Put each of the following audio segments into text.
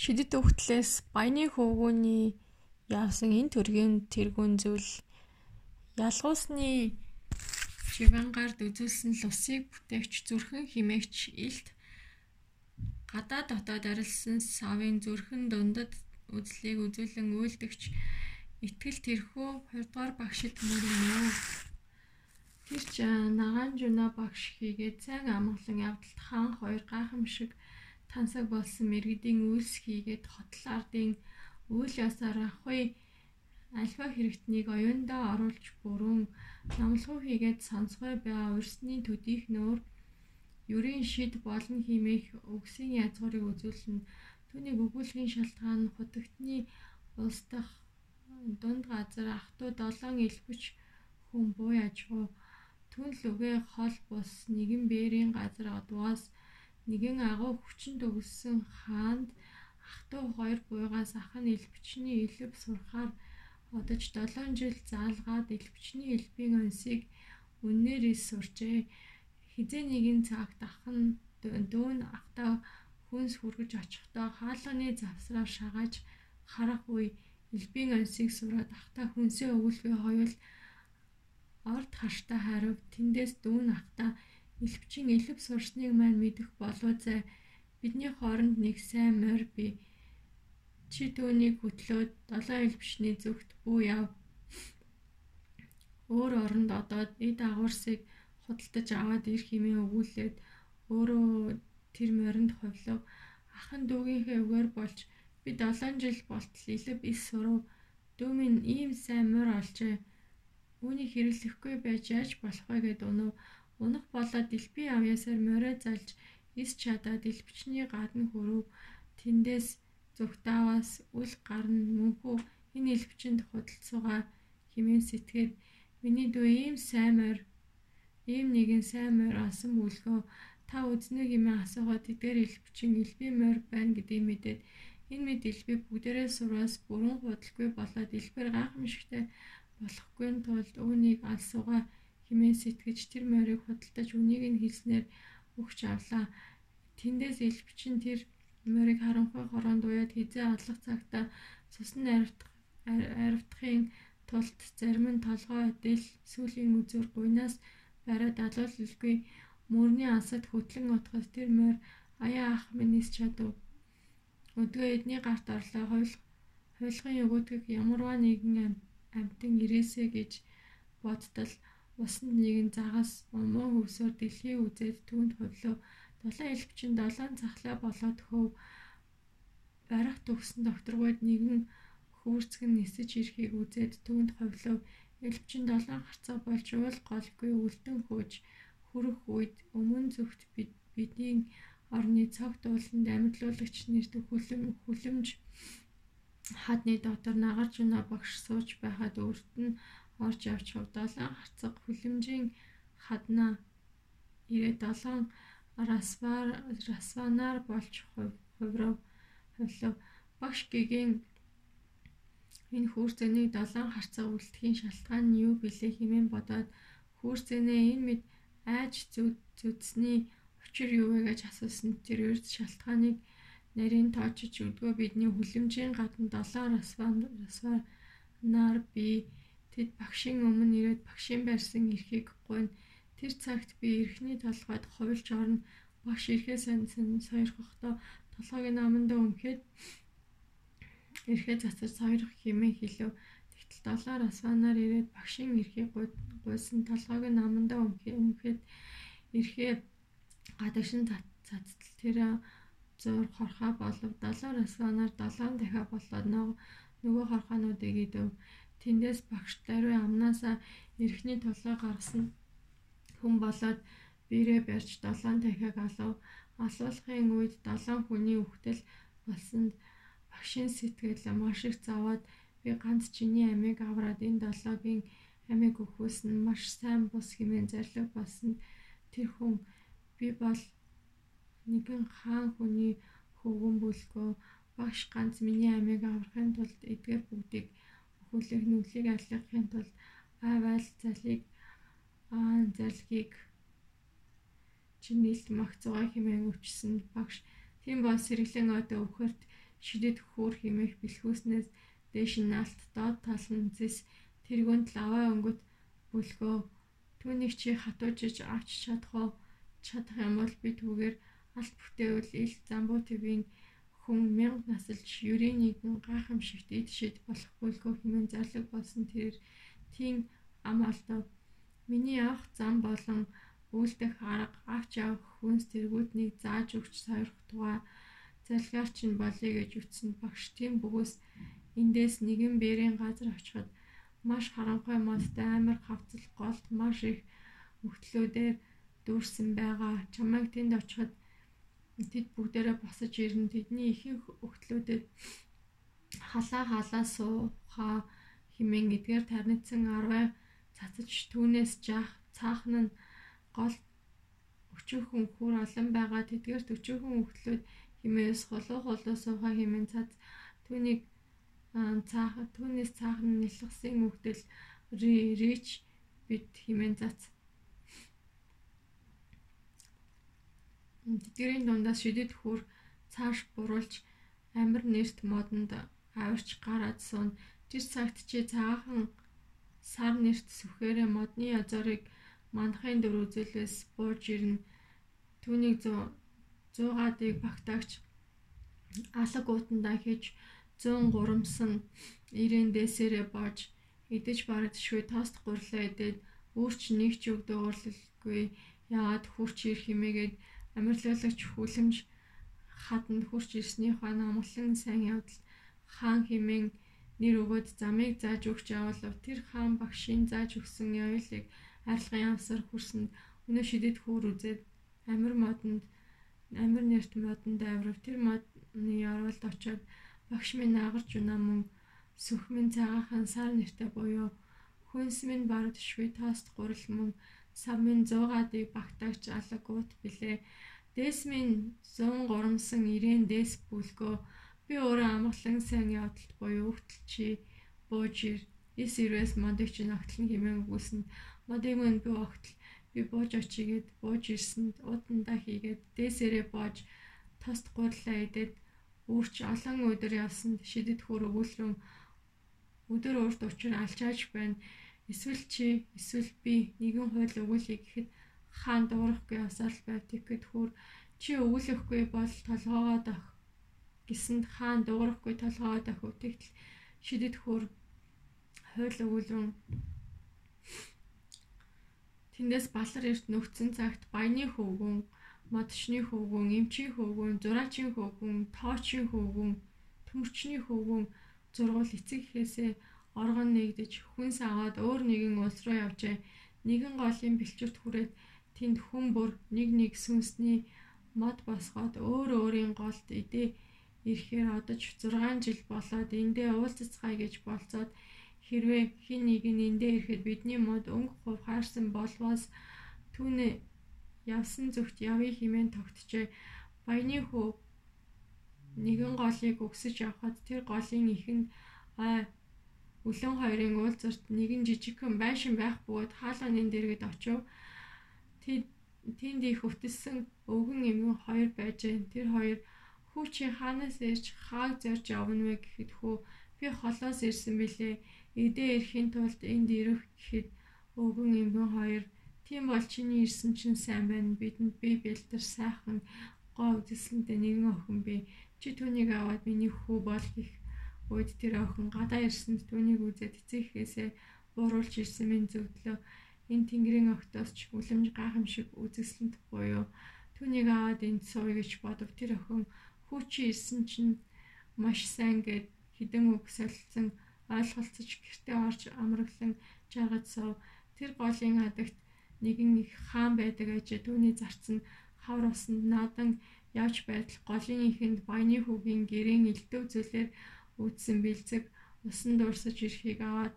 шидэт өгтлээс баяны хөвгүүний явсан энэ төргийн тэргүүн зүйл ялгуусны живангард үзүүлсэн лусыг бүтээгч зүрхэн химээгч илт гадаа дотоод арилсан савын зүрхэн дундад үзлийг үзүүлэн үйлдэгч итгэл тэрхүү 2 дугаар багшид мөрөнөө Тэр ч нагаан жуна багш хийгээд сайн амгалан явдалт хаан хоёр гайхамшиг тансаг болсон мэрэгдийн үйлс хийгээд хотол ардын үйл ясаар ахуй альва хэрэгтнийг оюундаа оруулж бүрэн номлогоо хийгээд сонсгой байгаа урсны төдийх нөөр ерийн шид болон химээх өгсөн язгуурыг үзүүлнэ. Түүнийг өгүүлэхийн шалтгаан хутагтны улс дахь дунд газар ах トゥ долоон элбэж хүн буй ажгүй түн лүгээ хол бус нэгэн бээрийн газар одвоос нэгэн агуу хүчин төгссөн хаанд ах トゥ хоёр буйгаас ах нь элбчний элб сурахаар одож 7 жил заалгаад элбчний элбийн онсыг үннээр ис сурчээ. Хизээ нэгэн цагт ах нь дүүн ахтаа хүнс хүргэж очихдоо хаалганы завсраар шагааж харах үе элбийн онсыг сураад ахтаа хүнсээ өгүүлгээ хоёул орд хаштай хариу тэндээс дүүн ахтаа элбчин элб сурсныг маань мэдэх болов зай. Бидний хооронд нэг сайн морь би. Чи түүнийг хөтлөөд долоо элбшний зүгт бүү яв. Өөр оронд одоод эд агуурсыг худалдаж аваад ирэх хэмээн өгүүлээд өөрөө тэр моринд ховлоо ахан дүүгийнхээ үгээр болж би 7 жил болтол илэв ис сурав. Дүү минь ийм сайн морь олжээ. Үүнийг хэрэглэхгүй байж яаж болох вэ гэд өнөө унах болоод дэлбийн авьяасаар морио залж ис чадаад дэлбчний гадна хөрөв тэндээс зүгтааваас үл гарна мөнхөө энэ элбчэнд худалцуугаа химэн сэтгээд миний дүү ийм сайн морь ийм нэгэн сайн морь асан бүлгөө. Та үзнэ хэмээн асуугаад тэдгээр элбчин элбийн морь байна гэдгийг мэдээд энэ мэд элбэг бүгдээрээ сураас бүрэн худалгүй болоод элбэр гайхамшигтай болохгүй тулд үүнийг алсуугаа хэмээн сэтгэж тэр морийг худалдаж үнийг нь хэлснээр өгч авлаа. Тэндээс элбчин тэр морийг харанхуй хороонд уяад хизээ алах цагта цусны аривдах аривдахын тулд зарим нь толгой адил сүүлийн мүзөр гуйнаас бариад алуулгүй мөрний ансад хөтлөн утгаас тэр морь аяа ах минь чадав. Өдгөө эдний гарт орлоо хойлохын өгөөдгөх ямарваа нэгэн амтан ирээсэ гэж бодтол усанд нэгэн загас умуу хөвсөөр дэлхий үзээд түүнд ховлоо. Долоон элбчин долоон цахлаа болоод хөв барах төгсөн докторгойд нэгэн хүүрцгэн нисэж ирэхийг үзээд түүнд ховлоо. Элбчин долоон харцаа болж уул голгүй үлдэн хөөж хүрэх үед өмнө зүгт бид бидний орны цогт ууланд амьдлуулагч нэрдэг хүлэм хүлэмж хадны дотор нагарч өнөө багш сууж байхад өөрт нь орж явж хөвдөлөн харцаг хүлэмжийн ирээд долоон расвар расванаар болж хуврав хувлав багш гэгийн энэ хүүрцэнийг долоон харцаг үлдэхийн шалтгаан нь юу билээ хэмээн бодоод хүүрцэнээ энэ мэд айж зүдсний учир юу вэ гэж асуусан тэр ерд шалтгааныг нарийн тоочж өдгөө бидний хүлэмжийн гадна долоон расвар нар би тэд багшийн өмнө ирээд багшийн барьсан эрхийг гуйна. Тэр цагт би эрхний толгойд ховлж орно. Багш эрхээ сайн сойрхохдоо толгойг намандаа өмхөөд эрхээ цацаж сойрох хэмээн хэлв. Тэгтэл долоон расванаар ирээд багшийн эрхийг гуйсан толгойг намандаа өмхөөд эрхээ гадагшин цацтал тэр зуур хорхоо болов долоо расванаар долоон дахиад болоод нөгөө хорхоонуудыг идэв. Тэндээс багш даруй амнаасаа эрхний толгой гаргасан хүн болоод бирээ барьж долоон дахиад алав. Асуулгын үед долоон хүний үхтэл болсонд багшийн сэтгэл маш их заваад би ганц чиний амийг авраад энэ долоогийн амийг нь маш сайн бус хэмээн зарлиг болсон тэр хүн би бол нэгэн хаан хүний хөвгөн бүлгөө багш ганц миний амийг аврахын тулд эдгээр бүгдийг өхүүлэх нүглийг алгахын тулд аваал залыг аан залгийг чинэлт магцгаа хэмээн өвчсөн багш. Тийм бол сэргэлэн одоо өвхөрт шидэд хөөр химэх бэлхүүснээс дээш нь наалт доод тал нь зэс тэргүүнд лаваа өнгөт бүлгөө. Түүнийг чи хатуужиж авч чадах уу чадах юм бол би түүгээр алт бүтээвэл ил замбуу твийн хүн мянга насалж юринийг гайхамшигт ид шид болох бүлгөө хэмээн зарлаг болсон тэр тийм ам алдав. Миний авах зам болон үйлдэх арга авч явах хүнс тэргүүднийг зааж өгч сойрох тугай залгаарч нь болъё гэж үтсэнд багш тийм бөгөөс эндээс нэгэн бэрийн газар очиход маш харанхуй модтой амар хавцал голд маш их өгтлүүдээр дүүрсэн байгаа. Чамайг тэнд очиход тэд бүгдээрээ босож ирнэ. Тэдний ихэнх өгтлүүдэд халаа халаа сууха химэн эдгээр тарнитсан арвай цацаж түүнээс жаах цаахан нь гол өчүүхэн хүр олон байгаа. Тэдгээрт өчүүхэн өгтлүүд химээс холоо холоо сууха химэн цац. Түүнийг цаах түүнээс цаахан нэлхсэн өгдөл рич бит химэн цац тэдгэрийн дундаас шидэд хүр цааш буруулж амир нэрт модонд авирч гараад суун тэр цагт чи цаахан сар нэрт сүхээрээ модны язорыг манахын дөр үзэлээс бууж ирнэ. Түүнийг 100 гадыг багтаагч алаг уутандаа хийж 100 гурамсан ирээн дээсэрээ боож идэж бардшгүй тост гурлаа идээд өөрч нэг ч үг дуурлалгүй яагаад хурч ирэх хэмээгээд амирлуулагч хүлэмж хатанд хурч ирснийхаа намглан сайн явдал. Хаан химэн нэр өгөөд замыг зааж өгч явуулав. Тэр хаан багшийн зааж өгсөн явдлыг арилгын явсаар хүрсэнд өнөө шидэд хөөр үзээд амир модонд амир нэрт модонд аврав. Тэр модны яруулд очоод багш минь агарч унаа мөн. Сүх минь цагаахан сар нэртэй буюу. Хүнс минь бард швэ таст гурал мөн сав минь 100 гадыг багтаагч алаг уут билээ. Дээс минь 100 горомсон ирээн дээс бүлгөө би өөрөө амгалан сайн явдалт буюу өгтөл чи бууж ир. Эс ирээс модыг чи ногтлон хэмээн өгүүлсэн. Модыг минь би огтл. Би бууж очигээд бууж ирсэнд удандаа хийгээд дээсэрээ боож тост гурлаа идээд Үүрч олон өдөр явсанд шидэд хөр өгүүлрэн өдөр урд учир алчааж байна. Эсвэл чи эсвэл би нэгэн хууль өгүүлье гэхэд хаан дуурахгүй асаал байв тэгэхэд хөр чи өгүүлэхгүй бол толгоогоо дах гэсэнд хаан дуурахгүй толгоогоо дах үтгэл шидэд хөр хууль өгүүлрэн тэндээс балар эрт нөхцөн цагт баяны хөвгөн модчны хөвгүн, эмчийн хөвгүн, зураачийн хөвгүн, тоочийн хөвгүн, төмөрчний хөвгүн зургуул эцэг ихээсээ оргон нэгдэж хүнс аваад өөр нэгэн улс руу явжээ. Нэгэн голын бэлчүрт хүрээд тэнд хүн бүр нэг нэг сүнсний мод босгоод өөр өөрийн голд идэ ирэхээр одож 6 жил болоод эндээ уулзцгаая гэж болцоод хэрвээ хин нэг нь эндээ ирэхэд бидний мод өнгө хув хаарсан болвоос түүнээ явсан зүгт явъя хэмээн тогтжээ. Баяны хүү нэгэн голыг өгсөж явхад тэр голын ихэнд өлөн хоёрын уулзарт нэгэн жижигхэн байшин байх бөгөөд хаалганы дэргэд очив. Тэнд их өвтөлсөн өвгөн эмгэн хоёр байжээ. Тэр хоёр хүү чи хаанаас ирж хааг зорж явна вэ гэхэд хүү би холоос ирсэн бэлээ. Эдээ ирэхийн тулд энд ирэх гэхэд өвгөн эмгэн хоёр Тийм бол чиний ирсэн чинь сайн байна. Бидэнд би бэлтэр сайхан гоо үзэсгэлэнтэй нэгэн охин би. Чи түүнийг аваад миний хүү бол гэх үед тэр охин гадаа ирсэнд түүнийг үзээд эцэгхээсээ бууруулж ирсэн минь зөвдлөө. Энэ тэнгэрийн огтоос ч үлэмж гайхамшиг үзэсгэлэнт буюу түүнийг аваад энд сууя гэж бодов. Тэр охин хүү чи ирсэн чинь маш сайн гэд хідэн үг солилцсон ойлголцож гэртээ орж амраглан жаргаж суув. Тэр голын хадагт нэгэн их хаан байдаг ажээ түүний зарцсан хавар усанд наадан явж байтал голын ихэнд баяны хүүгийн гэрийн элдв зүйлээр үүдсэн бэлзэг усан дуурсаж ирэхийг аваад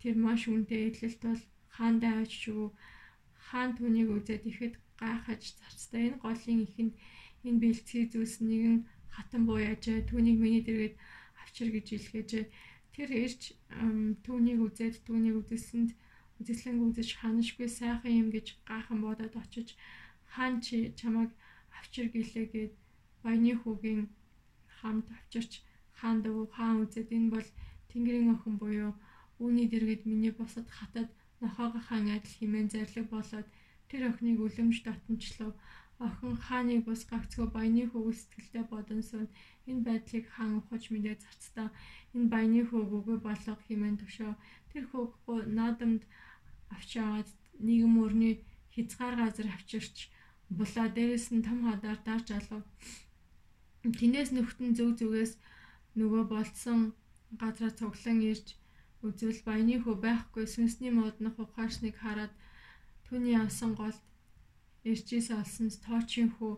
тэр маш үнэтэй эдлэлт бол хаандаа очиж өгөв. Хаан түүнийг үзээд ихэд гайхаж зарцтай энэ голын ихэнд энэ бэлцгийг зүйлсэн нэгэн хатан буу яжээ түүнийг миний дэргэд авчир гэж илгээжээ. Тэр ирж түүнийг үзээд түүнийг үзэлсэнд үзэсгэлэнг үзэж ханашгүй сайхан юм гэж гайхан бодоод очиж хаан чи чамайг авчир гэлээгээд баяны хүүгийн хамт авчирч хаан дөө хаан үзээд энэ бол Тэнгэрийн охин буюу үүний дэргэд миний босод хатад нохоогоо хаан адил химэн зарлиг болоод тэр охиныг үлэмж дотнчлоо. Охин хааныг бус гагцгүй баяны хөвгөл сэтгэлдээ бодон сүн энэ байдлыг хаан ухаж мэдээ зарцтаа энэ баяны хөөг үгүй болго химэн төвшөө тэр хөөг наадамд авчаагаад нэгэн мөрний хязгаар газар авчирч булаа дээрэс нь том хадаар дарж алав. Тинээс нөختөн зөв зүгээс нөгөө болцсон газраа цуглан ирж үзвэл баяны хөө байхгүй сүнсний моднох ухаарсныг хараад түүний авсан голд ирчээс олсон тоочийн хөө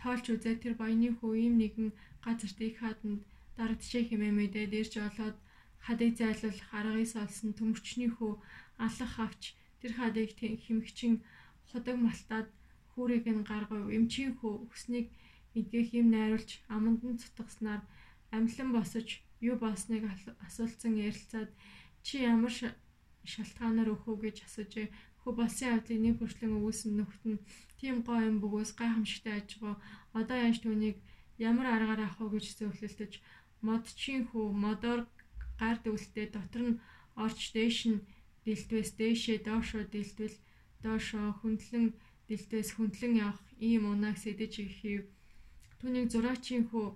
тоолч үзээ тэр баяны хөө ийм нэгэн газарт их хаданд дарагдчихэ хэмээн мэдээд ирж олоод хадыг зайлуулах аргыг олсон төмөрчний хөө алах авч тэр хадыг хэмгчин худаг малтаад хүүрийг нь гаргав. Эмчийн хөө өснийг эдгэх юм найруулж аманд нь цутгаснаар амьлан босож юу болсныг асуулцсан ярилцаад чи ямар шалтгаанаар өхөө гэж асууж хөө болсон явдлыг нэг хүртлэн өгүүлсэн нөхд нь тийм гоо юм бөгөөс гайхамшигтай ажгаа одоо яаж түүнийг ямар аргаар авах вэ гэж зөвлөлдөж модчин хүү модоор гар дүүлтээ дотор нь орч дээш нь дэлтвэс дээшээ доошоо дэлтвэл доошоо хөндлөн дэлтвэс хөндлөн явах ийм унааг сэдэж хийв. Түүнийг зураачийн хүү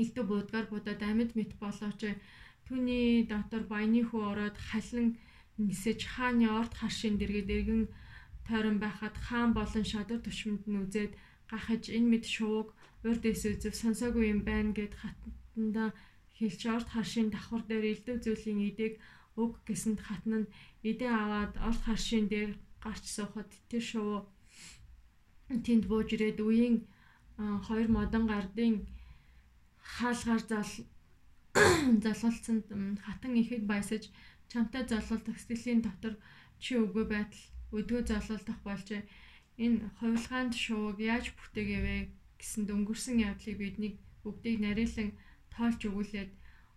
элдв буудгаар будаад амьд мэт болооч түүний дотор баяны хүү ороод халин нисэж хааны орд харшийн дэргэд эргэн тойрон байхад хаан болон шадар тушманд нь үзээд гахаж энэ мэд шууг урд эс үзв сонсоогүй юм байна гэд хатанда хэлж орд харшийн давхар дээр элдв зүйлийн эдэг уг гэсэнд хатан нь эдээ аваад орд харшийн дээр гарч суухад тэр шувуу тэнд бууж ирээд үеийн хоёр модон гардын хаалгаар зал залуулсан хатан ихэд баясаж чамтай залуулах сэтгэлийн дотор чи үгүй байтал өдгөө залуулах болжээ. Энэ хувилгаанд шууг яаж бүтээгээвэ гэсэн дөнгөрсөн явдлыг бидний бүгдийг нарийнлан тоолж өгүүлээд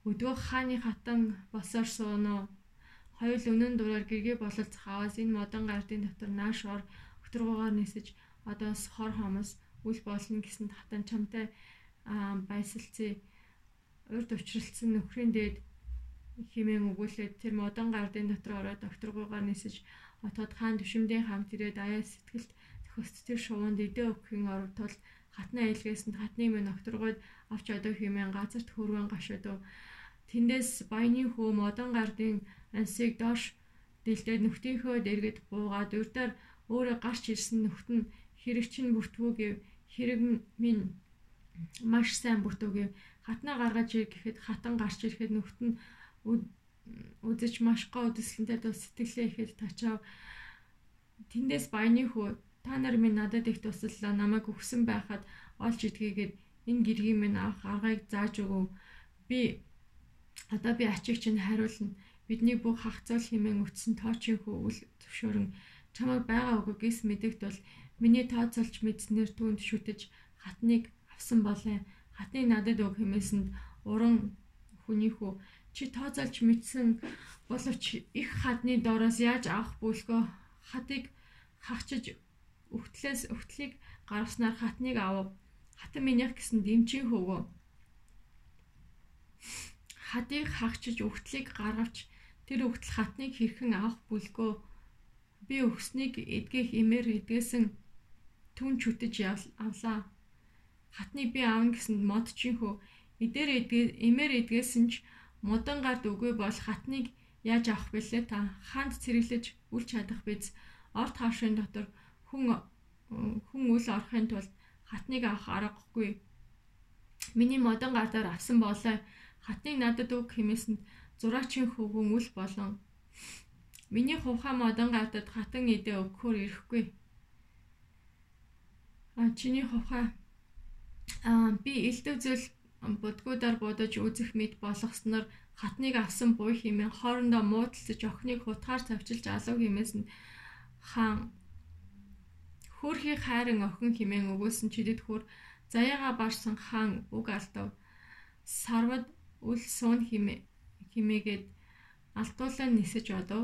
өдгөө хааны хатан босоор суунаа хоёул өнөн дураар гэргээ бололцох аваас энэ модон гардын дотор нааш ор өтөргөөгөр нисэж одоос хор хомос үл болно гэсэн хатан чамтай байсалцээ. Урд учралцсан нөхрийн дээд химэн өгүүлээд тэр модон гардын дотор ороод докторгоогоо нисэж отоод хаан төвшмдийн хамт ирээд аяа сэтгэлд төхөст тэр шувуунд идэ өгөхийн оров тул хатны айлгээс нь хатны мэн докторгоод авч одоо химэн газарт хөрвөн гашаад тэндээс баяны хөө модон гардын ансыг доош дэлдээд нөхдийнхөө дэргэд буугаад урдаар өөрөө гарч ирсэн нөхд нь хэрэгчин бүртгүү гэв хэрэг минь маш сайн бүртгүү гэв хатнаа гаргаж ир гэхэд хатан гарч ирэхэд нь үзэж маш гоо үдэслэнтэй тус сэтгэлээ ихэд тачаа тэндээс баяны хүү та нар минь надад их туслалаа намайг өгсөн байхад олж идгээгээд энэ гэргийн минь авах аргыг зааж өгөв. Би одоо би ачиг чинь хариулна. Бидний бүх хагцал хэмээн өтсөн тоочийн хүү үл зөвшөөрөн чамайг байгаа үгүй гэс мэдэгт бол миний тооцоолж мэдснээр түүнд шүтэж хатныг авсан болоо хатныг надад өг хэмээсэнд уран хүний хүү чи тооцоолж мэдсэн боловч их хадны доороос яаж авах бүлгөө? Хатыг хагчиж өвтлээс өвтлийг гаргаснаар хатныг авав. Хатан минийх гэсэн дэмчийн хөвгөө. Хадыг хагчиж өвтлийг гаргавч тэр өвтл хатныг хэрхэн авах бүлгөө? Би өгснийг эдгэх имээр эдгээсэн түн чүтэж авлаа хатныг би аавна гэсэнд модчихөө эдээр эдгээ имээр эдгээсэн ч Мудан гард үгүй бол хатныг яаж авах бэлээ та? Ханд цэрэглэж үл чадах биз? Орд хавшийн дотор хүн хүн үл орохын тулд хатныг авах аргагүй. Миний модон гардаар авсан болоо хатныг надад өг хэмээсэнд зураачийн хөвгөн үл болон миний хувхаа модон гардад хатан идэ өгөхөр ирэхгүй. А чиний хувхаа а би элдв зүйл будгуудаар будаж үзэх мэд болгосноор хатныг авсан буй хэмээн хоорондоо муудалцаж охиныг хутгаар тавчилж алуу хэмээс нь хаан хөрхий хайран охин хэмээн өгүүлсэн чидэд хөр заяага барсан хаан үг алдав. Сарвад үл суун химээ химээгээд алтуулаа нисэж одов